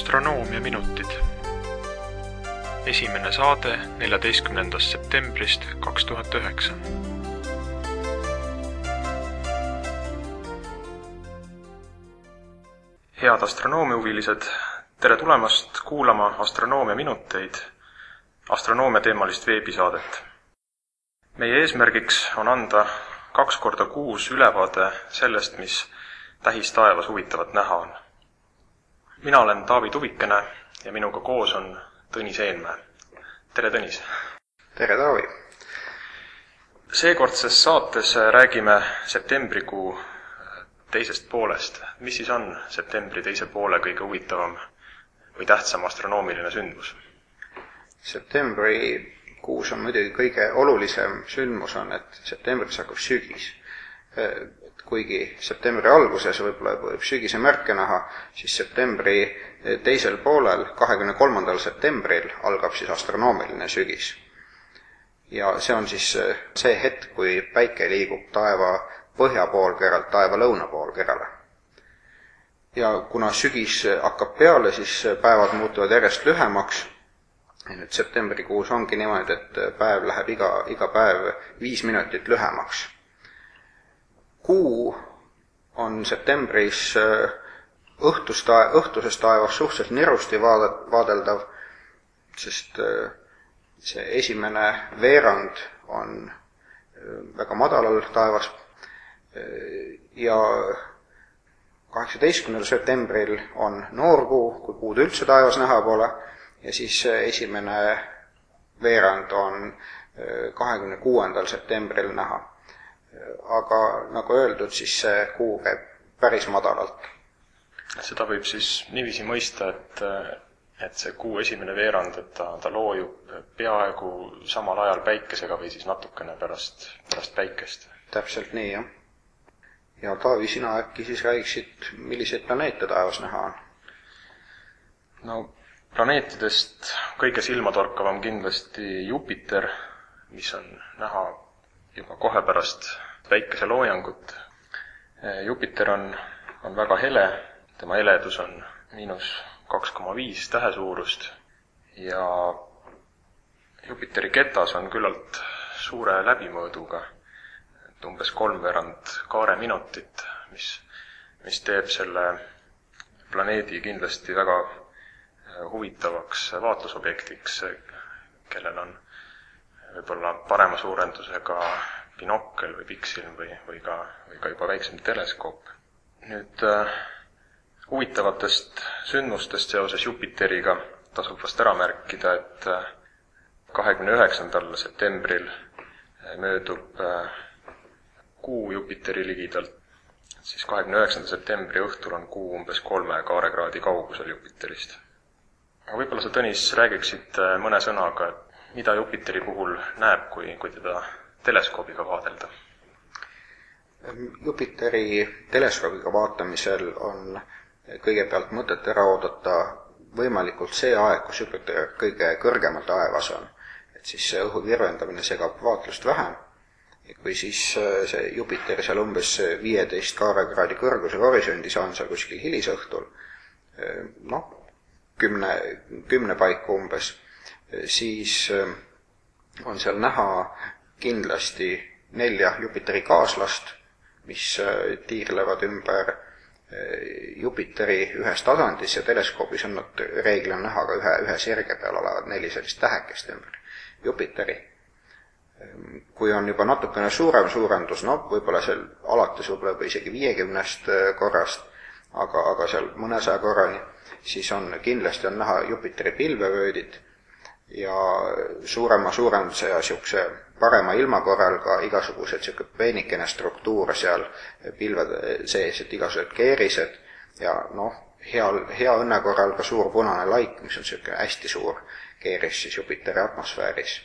astronoomiaminutid. esimene saade neljateistkümnendast septembrist kaks tuhat üheksa. head astronoomiahuvilised, tere tulemast kuulama astronoomia teemalist veebisaadet. meie eesmärgiks on anda kaks korda kuus ülevaade sellest, mis tähistaevas huvitavat näha on mina olen Taavi Tuvikene ja minuga koos on Tõnis Eenmäe. tere, Tõnis! tere, Taavi! seekordses saates räägime septembrikuu teisest poolest. mis siis on septembri teise poole kõige huvitavam või tähtsam astronoomiline sündmus? septembrikuus on muidugi kõige olulisem sündmus on, et septembris hakkab sügis kuigi septembri alguses võib-olla võib sügise märke näha, siis septembri teisel poolel, kahekümne kolmandal septembril algab siis astronoomiline sügis. ja see on siis see hetk, kui päike liigub taeva põhjapoolkeralt taeva lõunapoolkerale. ja kuna sügis hakkab peale, siis päevad muutuvad järjest lühemaks, nüüd septembrikuus ongi niimoodi, et päev läheb iga, iga päev viis minutit lühemaks kuu on septembris äh, õhtust, õhtuses taevas suhteliselt nirusti vaada-, vaadeldav, sest äh, see esimene veerand on äh, väga madalal taevas. Ja kaheksateistkümnendal septembril on noorkuu, kui kuud üldse taevas näha pole, ja siis esimene veerand on kahekümne kuuendal septembril näha aga nagu öeldud, siis see kuu käib päris madalalt. seda võib siis niiviisi mõista, et, et see kuu esimene veerand, et ta, ta loojub peaaegu samal ajal päikesega või siis natukene pärast, pärast päikest? täpselt nii, jah. ja Taavi, sina äkki siis räägiksid, milliseid planeete taevas näha on? no planeetidest kõige silmatorkavam kindlasti Jupiter, mis on näha juba kohe pärast päikeseloojangut. Jupiter on, on väga hele, tema heledus on miinus kaks koma viis tähe suurust ja Jupiteri ketas on küllalt suure läbimõõduga, et umbes kolmveerand kaareminutit, mis, mis teeb selle planeedi kindlasti väga huvitavaks vaatlusobjektiks, kellel on võib-olla parema suurendusega binokkel või pikksilm või, või ka, või ka juba väiksem teleskoop. nüüd äh, huvitavatest sündmustest seoses Jupiteriga tasub vast ära märkida, et äh, kahekümne üheksandal septembril äh, möödub äh, Kuu Jupiteri ligidalt, siis kahekümne üheksanda septembri õhtul on Kuu umbes kolme kaarekraadi kaugusel Jupiterist. aga võib-olla sa, Tõnis, räägiksid mõne sõnaga, et mida Jupiteri puhul näeb, kui, kui teda teleskoobiga vaadelda? Jupiteri teleskoobiga vaatamisel on kõigepealt mõtet ära oodata võimalikult see aeg, kus Jupiter kõige kõrgemal taevas on. et siis see õhu virvendamine segab vaatlust vähem. ja kui siis äh, see Jupiter seal umbes viieteist kaarekraadi kõrguse horisondis on seal kuskil hilisõhtul, äh, noh, kümne, kümne paiku umbes siis äh, on seal näha kindlasti nelja Jupiteri kaaslast, mis äh, tiirlevad ümber äh, Jupiteri ühes tasandis ja teleskoobis on nad reeglina näha ka ühe, ühe sirge peal olevat neli sellist tähekest ümber Jupiteri. Kui on juba natukene suurem suurendus, noh, võib-olla seal alates võib-olla juba isegi viiekümnest korrast, aga, aga seal mõnesaja korrani, siis on, kindlasti on näha Jupiteri pilvevöödid ja suurema suurenduse ja niisuguse parema ilma korral ka igasugused niisugune peenikene struktuur seal pilvede sees, et igasugused keerised ja noh, heal, hea õnne korral ka suur punane laik, mis on niisugune hästi suur keeris siis Jupiteri atmosfääris.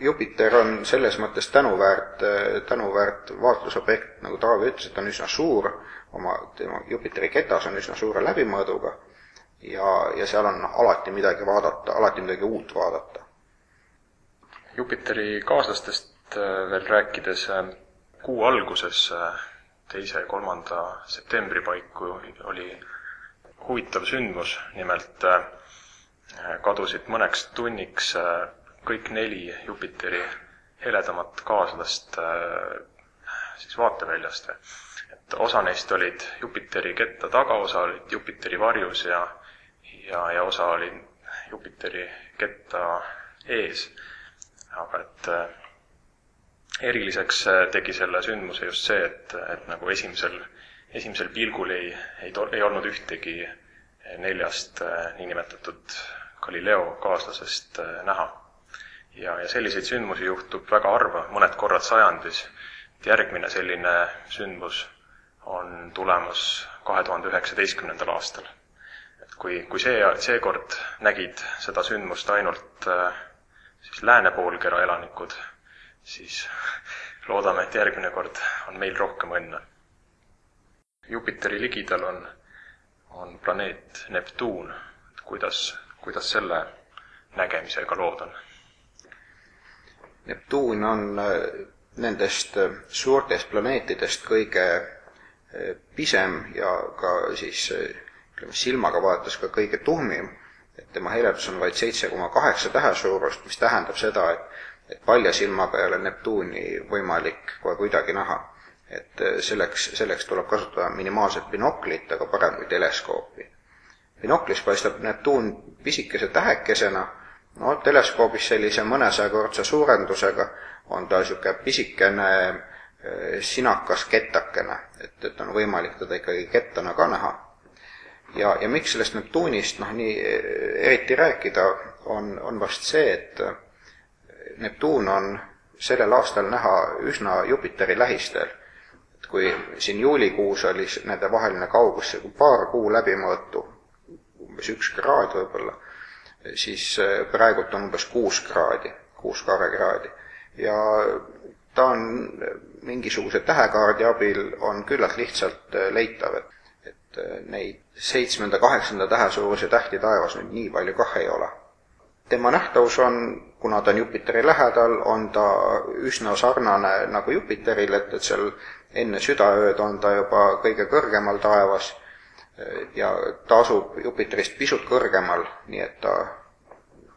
Jupiter on selles mõttes tänuväärt, tänuväärt vaatlusobjekt, nagu Taavi ütles, et ta on üsna suur, oma, tema Jupiteri ketas on üsna suure läbimõõduga ja, ja seal on alati midagi vaadata, alati midagi uut vaadata. Jupiteri kaaslastest äh, veel rääkides, äh, kuu alguses, äh, teise ja kolmanda septembri paiku oli, huvitav sündmus, nimelt kadusid mõneks tunniks kõik neli Jupiteri heledamat kaaslast siis vaateväljast. et osa neist olid Jupiteri ketta tagaosa, olid Jupiteri varjus ja ja, ja osa oli Jupiteri ketta ees. aga et eriliseks tegi selle sündmuse just see, et, et nagu esimesel esimesel pilgul ei, ei, ei olnud ühtegi neljast äh, niinimetatud Galileo kaaslasest äh, näha. ja, ja selliseid sündmusi juhtub väga harva, mõned korrad sajandis. järgmine selline sündmus on tulemas kahe tuhande üheksateistkümnendal aastal. Et kui, kui see, seekord nägid seda sündmust ainult äh, siis lääne poolkera elanikud, siis loodame, et järgmine kord on meil rohkem õnne Jupiteri ligidal on, on planeet Neptuun. kuidas, kuidas selle nägemisega lood on? Neptuun on äh, nendest äh, suurtest planeetidest kõige pisem ja ka siis ütleme, silmaga vaadates ka kõige tuhmim, et tema heledus on vaid seitse koma kaheksa tähe suurust, mis tähendab seda, et, et palja silmaga ei ole Neptuuni võimalik kohe kuidagi näha et äh, selleks, selleks tuleb kasutada minimaalset binoklit, aga parem kui teleskoopi. binoklis paistab Neptuun pisikese tähekesena, no teleskoobis sellise mõnesajakordse suurendusega on ta niisugune pisikene äh, sinakas kettakene, et, et on võimalik teda ikkagi kettana ka näha. Ja, ja miks sellest Neptuunist noh, nii äh, eriti rääkida, on, on vast see, et Neptuun on sellel aastal näha üsna Jupiteri lähistel kui siin juulikuus oli nende vaheline kaugus paar kuu läbimõõtu, umbes üks kraad võib-olla, siis äh, praegult on umbes kuus kraadi, kuus karekraadi. ja ta on mingisuguse tähekaardi abil on küllalt lihtsalt leitav, et, et äh, neid seitsmenda-kaheksanda tähe suuruse tähti taevas nüüd nii palju kah ei ole. tema nähtavus on, kuna ta on Jupiteri lähedal, on ta üsna sarnane nagu Jupiteril, et, et seal enne südaööd on ta juba kõige kõrgemal taevas ja ta asub Jupiterist pisut kõrgemal, nii et ta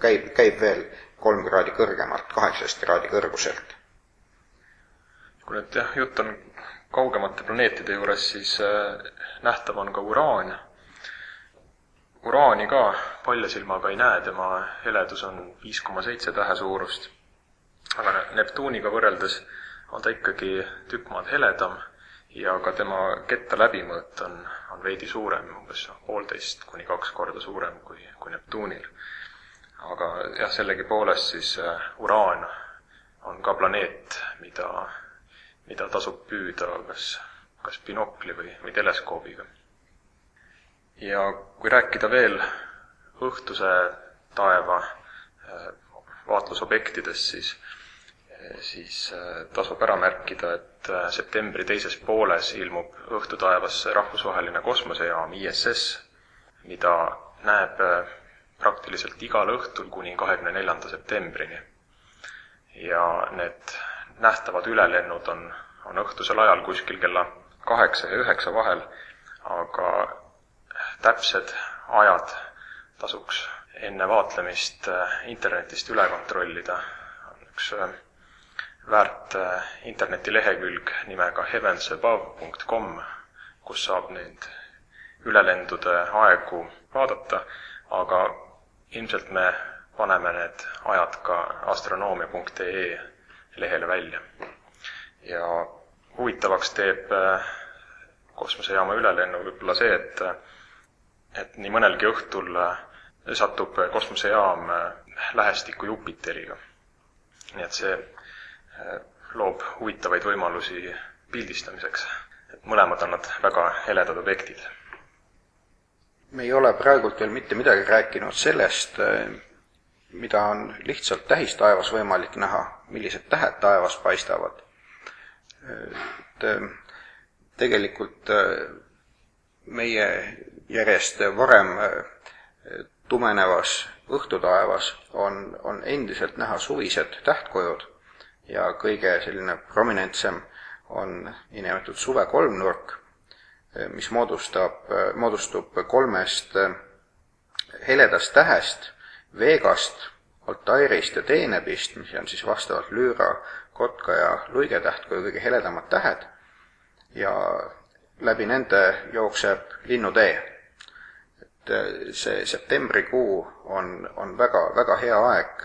käib, käib veel kolm kraadi kõrgemalt, kaheksast kraadi kõrguselt. kui nüüd jah, jutt on kaugemate planeetide juures, siis äh, nähtav on ka uraan. uraani ka paljasilmaga ei näe, tema heledus on viis koma seitse tähe suurust. aga Neptuuniga võrreldes on ta ikkagi tükk maad heledam ja ka tema ketta läbimõõt on, on veidi suurem, umbes poolteist kuni kaks korda suurem kui, kui Neptuunil. aga jah, sellegipoolest siis uh, uraan on ka planeet, mida, mida tasub püüda kas, kas binokli või, või teleskoobiga. ja kui rääkida veel õhtuse taeva uh, vaatlusobjektidest, siis siis äh, tasub ära märkida, et äh, septembri teises pooles ilmub õhtutaevasse rahvusvaheline kosmosejaam ISS, mida näeb äh, praktiliselt igal õhtul kuni kahekümne neljanda septembrini. ja need nähtavad ülelennud on, on õhtusel ajal kuskil kella kaheksa ja üheksa vahel, aga täpsed ajad tasuks enne vaatlemist internetist üle kontrollida. on üks väärt äh, internetilehekülg nimega heavensabove.com, kus saab neid ülelendude aegu vaadata, aga ilmselt me paneme need ajad ka astronoomia.ee lehele välja. ja huvitavaks teeb äh, kosmosejaama ülelennu võib-olla see, et et nii mõnelgi õhtul äh, satub kosmosejaam lähestikku Jupiteriga. nii et see loob huvitavaid võimalusi pildistamiseks. et mõlemad on nad väga heledad objektid. me ei ole praegult veel mitte midagi rääkinud sellest, mida on lihtsalt tähistaevas võimalik näha, millised tähed taevas paistavad. Et tegelikult meie järjest varem tumenevas õhtutaevas on, on endiselt näha suvised tähtkujud ja kõige selline prominentsem on niinimetatud suve kolmnurk. mis moodustab, moodustub kolmest heledast tähest, Vegast, Altairist ja Teenebist, mis on siis vastavalt Lüüra, Kotka ja Luigetäht kui kõige heledamad tähed. Ja läbi nende jookseb linnutee. et see septembrikuu on, on väga, väga hea aeg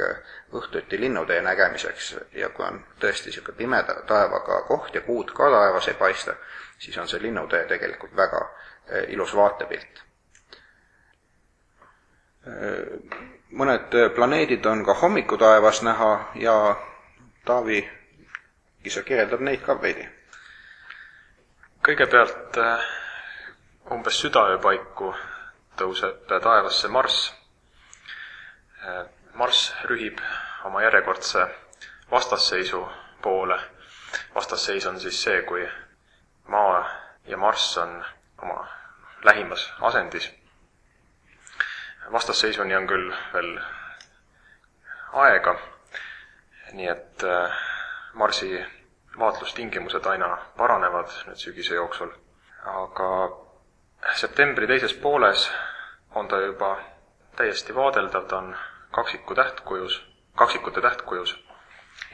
õhtuti linnutee nägemiseks. Ja kui on tõesti niisugune pimeda taevaga koht ja kuud ka taevas ei paista, siis on see linnutee tegelikult väga ilus vaatepilt mõned planeedid on ka hommikutaevas näha ja Taavi Kisa kirjeldab neid ka veidi. kõigepealt äh, umbes südaöö paiku tõuseb taevasse Marss. Äh, Marss rühib oma järjekordse vastasseisu poole. vastasseis on siis see, kui Maa ja Marss on oma lähimas asendis vastasseisuni on küll veel aega, nii et äh, Marsi vaatlustingimused aina paranevad nüüd sügise jooksul, aga septembri teises pooles on ta juba täiesti vaadeldav, ta on kaksiku tähtkujus, kaksikute tähtkujus.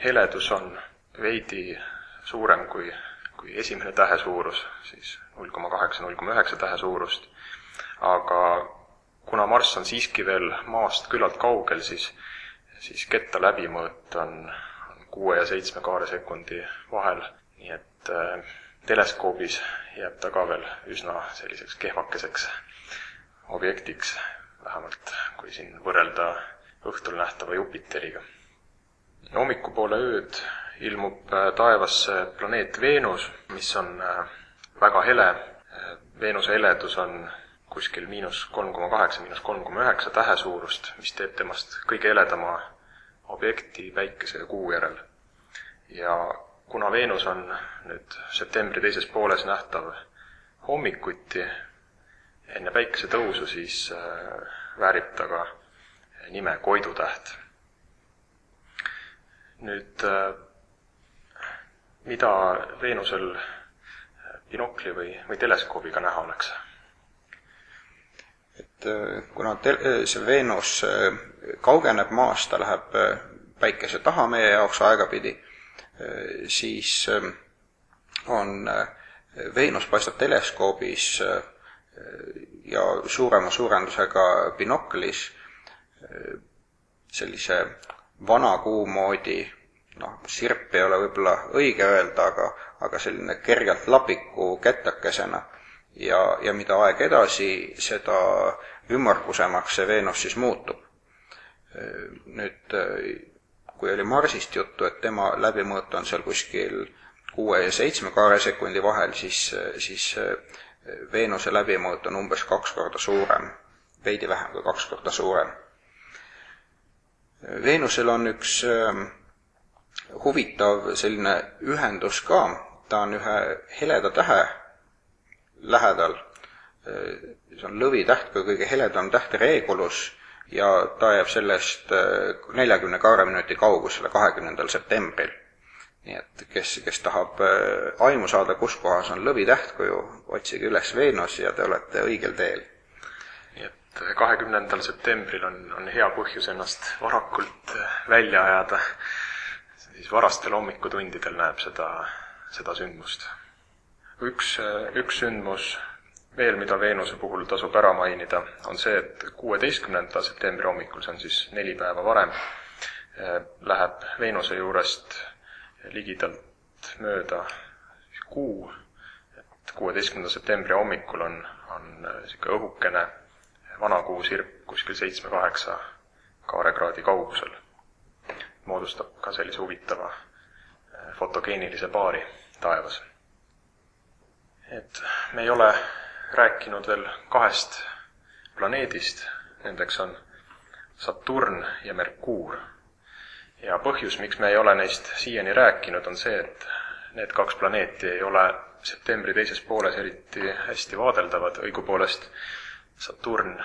heledus on veidi suurem kui, kui esimene tähe suurus, siis null koma kaheksa, null koma üheksa tähe suurust, aga kuna Marss on siiski veel Maast küllalt kaugel, siis, siis ketta läbimõõt on, kuue ja seitsme kaaresekundi vahel, nii et äh, teleskoobis jääb ta ka veel üsna selliseks kehvakeseks objektiks, vähemalt kui siin võrrelda õhtul nähtava Jupiteriga. hommikupoole ööd ilmub äh, taevasse planeet Veenus, mis on äh, väga hele. Äh, Veenuse heledus on kuskil miinus kolm koma kaheksa, miinus kolm koma üheksa tähe suurust, mis teeb temast kõige heledama objekti Päikese ja Kuu järel. ja kuna Veenus on nüüd septembri teises pooles nähtav hommikuti enne päikese tõusu, siis äh, väärib ta ka nime Koidu täht. nüüd äh, mida Veenusel binokli või, või teleskoobiga näha oleks? Äh, kuna tel-, äh, see Veenus äh, kaugeneb maast, ta läheb päikese taha meie jaoks aegapidi, siis on, Veenus paistab teleskoobis ja suurema suurendusega binoklis sellise vana kuu moodi, noh, sirp ei ole võib-olla õige öelda, aga, aga selline kergelt lapiku kettakesena ja, ja mida aeg edasi, seda ümmargusemaks see Veenus siis muutub. nüüd kui oli Marsist juttu, et tema läbimõõt on seal kuskil kuue ja seitsme kaaresekundi vahel, siis, siis Veenuse läbimõõt on umbes kaks korda suurem, veidi vähem kui kaks korda suurem. Veenusel on üks ähm, huvitav selline ühendus ka, ta on ühe heleda tähe lähedal. see on lõvitäht kui kõige heledam täht Regulus ja ta jääb sellest äh, neljakümne kaareminuti kaugusele kahekümnendal septembril. nii et kes, kes tahab äh, aimu saada, kus kohas on lõvitähtkuju, otsige üles Veenus ja te olete õigel teel. nii et kahekümnendal septembril on, on hea põhjus ennast varakult välja ajada, siis varastel hommikutundidel näeb seda, seda sündmust üks, üks sündmus veel, mida Veenuse puhul tasub ära mainida, on see, et kuueteistkümnenda septembri hommikul, see on siis neli päeva varem, läheb Veenuse juurest ligidalt mööda kuu, et kuueteistkümnenda septembri hommikul on, on niisugune õhukene vana kuusirp kuskil seitsme-kaheksa kaarekraadi kaugusel. moodustab ka sellise huvitava fotogeenilise paari taevas et me ei ole rääkinud veel kahest planeedist, nendeks on Saturn ja Merkuur. ja põhjus, miks me ei ole neist siiani rääkinud, on see, et need kaks planeeti ei ole septembri teises pooles eriti hästi vaadeldavad, õigupoolest Saturn,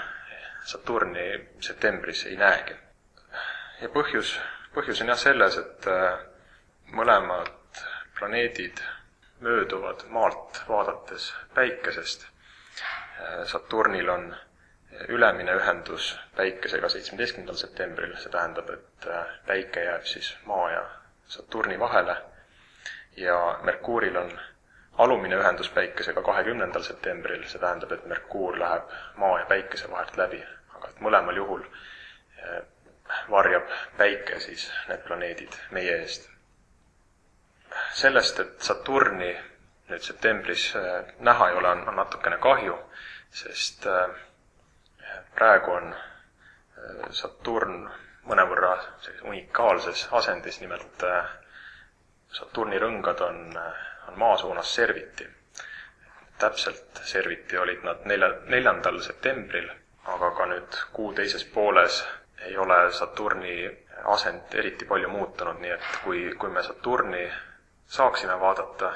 Saturni septembris ei näegi. ja põhjus, põhjus on jah selles, et äh, mõlemad planeedid mööduvad maalt vaadates Päikesest. Saturnil on ülemine ühendus Päikesega seitsmeteistkümnendal septembril, see tähendab, et Päike jääb siis Maa ja Saturni vahele ja Merkuuril on alumine ühendus Päikesega kahekümnendal septembril, see tähendab, et Merkuur läheb Maa ja Päikese vahelt läbi, aga et mõlemal juhul varjab Päike siis need planeedid meie eest sellest, et Saturni nüüd septembris äh, näha ei ole, on, on natukene kahju, sest äh, praegu on äh, Saturn mõnevõrra unikaalses asendis, nimelt Saturni rõngad on, on maa suunas serviti. täpselt serviti olid nad nelja, neljandal septembril, aga ka nüüd kuu teises pooles ei ole Saturni asend eriti palju muutunud, nii et kui, kui me Saturni saaksime vaadata,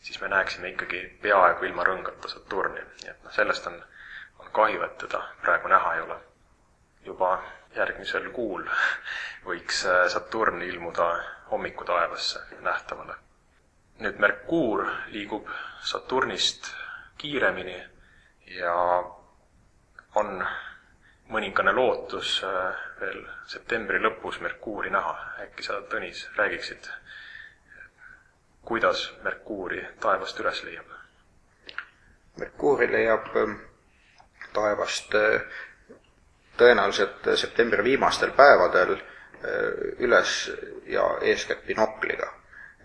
siis me näeksime ikkagi peaaegu ilma rõngata Saturni. nii et noh, sellest on, on kahju, et teda praegu näha ei ole. juba järgmisel kuul võiks äh, Saturn ilmuda hommikutaevasse nähtavale. nüüd Merkuur liigub Saturnist kiiremini ja on mõningane lootus äh, veel septembri lõpus Merkuuri näha. äkki sa, Tõnis, räägiksid kuidas Merkuuri taevast üles leiab? Merkuuri leiab ähm, taevast äh, tõenäoliselt septembri viimastel päevadel äh, üles ja eeskätt binokliga.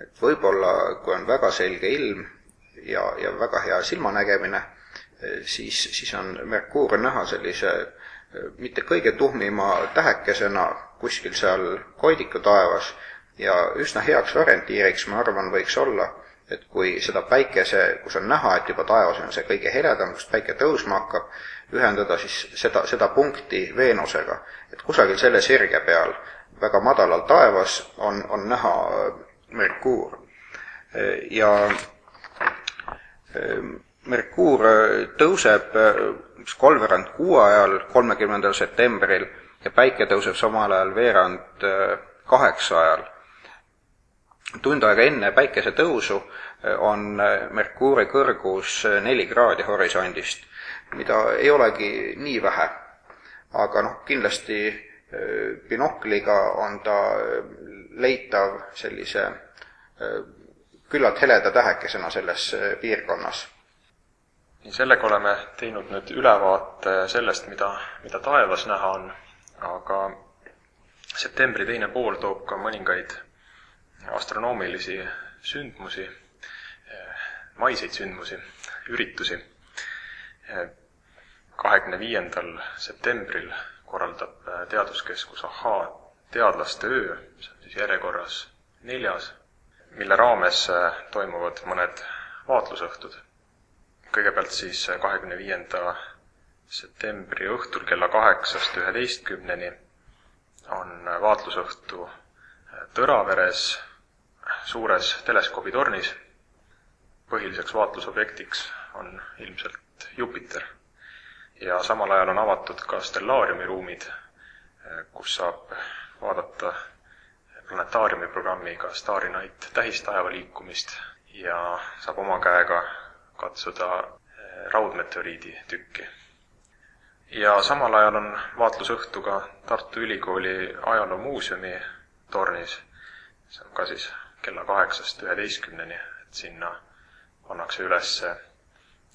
et võib-olla, kui on väga selge ilm ja, ja väga hea silmanägemine, äh, siis, siis on Merkuur näha sellise mitte kõige tuhmima tähekesena kuskil seal Koidiku taevas, ja üsna heaks orientiiriks, ma arvan, võiks olla, et kui seda päikese, kus on näha, et juba taevas on see kõige heledam, kust päike tõusma hakkab, ühendada siis seda, seda punkti Veenusega. et kusagil selle sirge peal, väga madalal taevas, on, on näha äh, Merkuur. ja äh, Merkuur äh, tõuseb kolmveerand kuu ajal, kolmekümnendal septembril, ja päike tõuseb samal ajal veerand kaheksa ajal tund aega enne päikesetõusu eh, on eh, Merkuuri kõrgus eh, neli kraadi horisondist, mida ei olegi nii vähe. aga noh, kindlasti binokliga on ta leitav sellise küllalt heleda tähekesena selles piirkonnas. nii, sellega oleme teinud nüüd ülevaate sellest, mida, mida taevas näha on, aga septembri teine pool toob ka mõningaid astronoomilisi sündmusi, maiseid sündmusi, üritusi. kahekümne viiendal septembril korraldab Teaduskeskus Ahhaa teadlaste öö, see on siis järjekorras neljas, mille raames toimuvad mõned vaatlusõhtud. kõigepealt siis kahekümne viienda septembri õhtul kella kaheksast üheteistkümneni on vaatlusõhtu Tõraveres suures teleskoobitornis. põhiliseks vaatlusobjektiks on ilmselt Jupiter. ja samal ajal on avatud ka stellaariumi ruumid, kus saab vaadata planetaariumi programmiga Starry Night tähistaeva liikumist ja saab oma käega katsuda eh, raudmeteoriidi tükki. ja samal ajal on vaatlusõhtu ka Tartu Ülikooli ajaloomuuseumi tornis, see on ka siis kella kaheksast üheteistkümneni, et sinna pannakse üles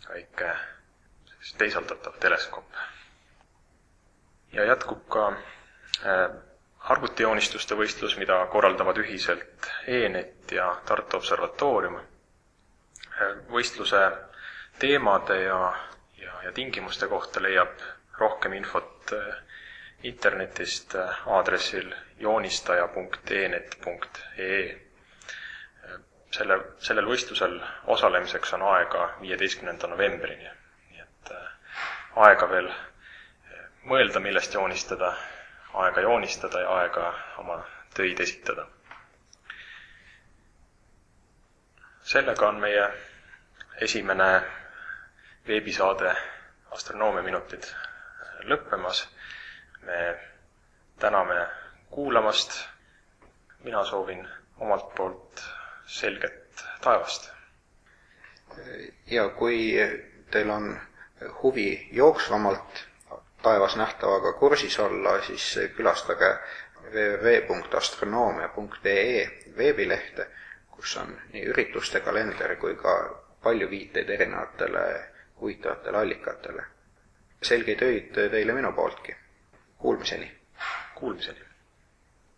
väike teisaldatav teleskoop. ja jätkub ka äh, arvutijoonistuste võistlus, mida korraldavad ühiselt ENET ja Tartu Observatoorium. Äh, võistluse teemade ja, ja, ja tingimuste kohta leiab rohkem infot äh, internetist aadressil joonistaja.enet.ee selle, sellel võistlusel osalemiseks on aega viieteistkümnenda novembrini. nii et äh, aega veel äh, mõelda, millest joonistada, aega joonistada ja aega oma töid esitada. sellega on meie esimene veebisaade Astronoomia minutid lõppemas. me täname kuulamast, mina soovin omalt poolt selget taevast ja kui teil on huvi jooksvamalt taevas nähtavaga kursis olla, siis külastage www.astronoomia.ee veebilehte, kus on nii ürituste kalender kui ka palju viiteid erinevatele huvitavatele allikatele. selgeid öid teile minu pooltki. Kuulmiseni! Kuulmiseni!